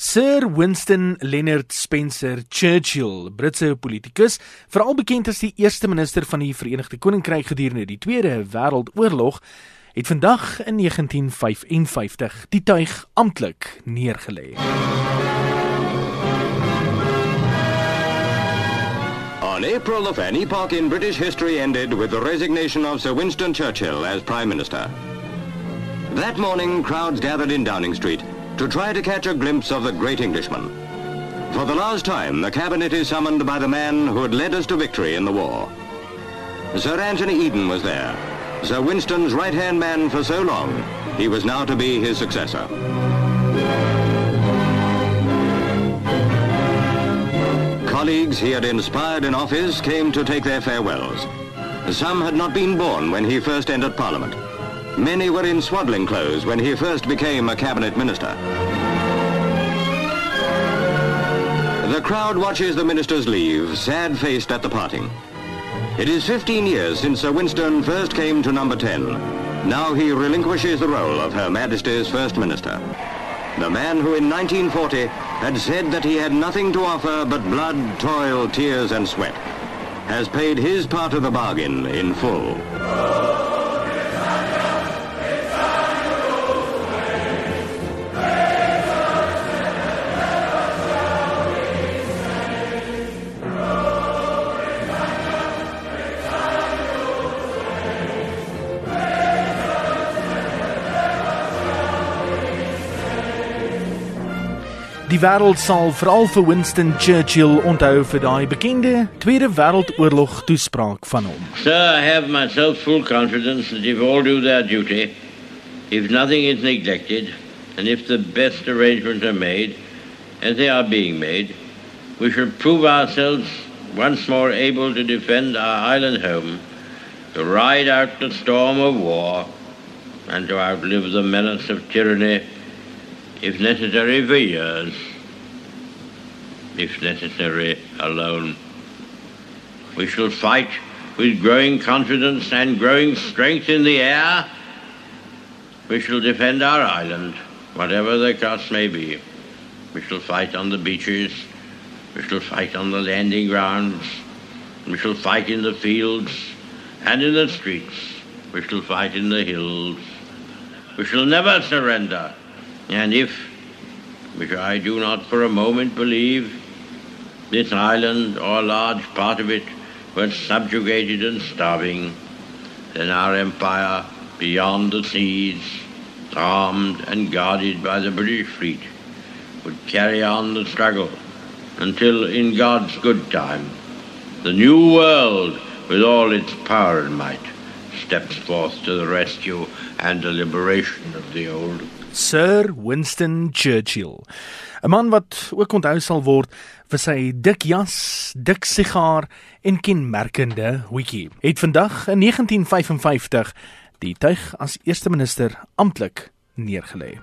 Sir Winston Leonard Spencer Churchill, Britse politikus, veral bekend as die eerste minister van die Verenigde Koninkryk gedurende die Tweede Wêreldoorlog, het vandag in 1955 die tuig amptelik neergelê. On April of an epoch in British history ended with the resignation of Sir Winston Churchill as Prime Minister. That morning, crowds gathered in Downing Street to try to catch a glimpse of the great Englishman. For the last time, the cabinet is summoned by the man who had led us to victory in the war. Sir Anthony Eden was there, Sir Winston's right-hand man for so long. He was now to be his successor. Colleagues he had inspired in office came to take their farewells. Some had not been born when he first entered Parliament. Many were in swaddling clothes when he first became a cabinet minister. The crowd watches the ministers leave, sad-faced at the parting. It is 15 years since Sir Winston first came to number 10. Now he relinquishes the role of Her Majesty's First Minister. The man who in 1940 had said that he had nothing to offer but blood, toil, tears and sweat, has paid his part of the bargain in full. Die wêreld sal veral vir Winston Churchill onthou vir daai bekende Tweede Wêreldoorlog toespraak van hom. Sir, I have myself full confidence that if all do their duty, if nothing is neglected, and if the best arrangements are made, as they are being made, we shall prove ourselves once more able to defend our island home, to ride out the storm of war, and to outlive the menace of tyranny if necessary for years, if necessary alone. We shall fight with growing confidence and growing strength in the air. We shall defend our island, whatever the cost may be. We shall fight on the beaches. We shall fight on the landing grounds. We shall fight in the fields and in the streets. We shall fight in the hills. We shall never surrender. And if, which I do not for a moment believe, this island or a large part of it were subjugated and starving, then our empire beyond the seas, armed and guarded by the British fleet, would carry on the struggle until, in God's good time, the new world, with all its power and might, steps forth to the rescue and the liberation of the old. Sir Winston Churchill. 'n Man wat ook onthou sal word vir sy dik jas, dik sigaar en kenmerkende hoedjie. Het vandag in 1955 die tuig as eerste minister amptelik neergelê.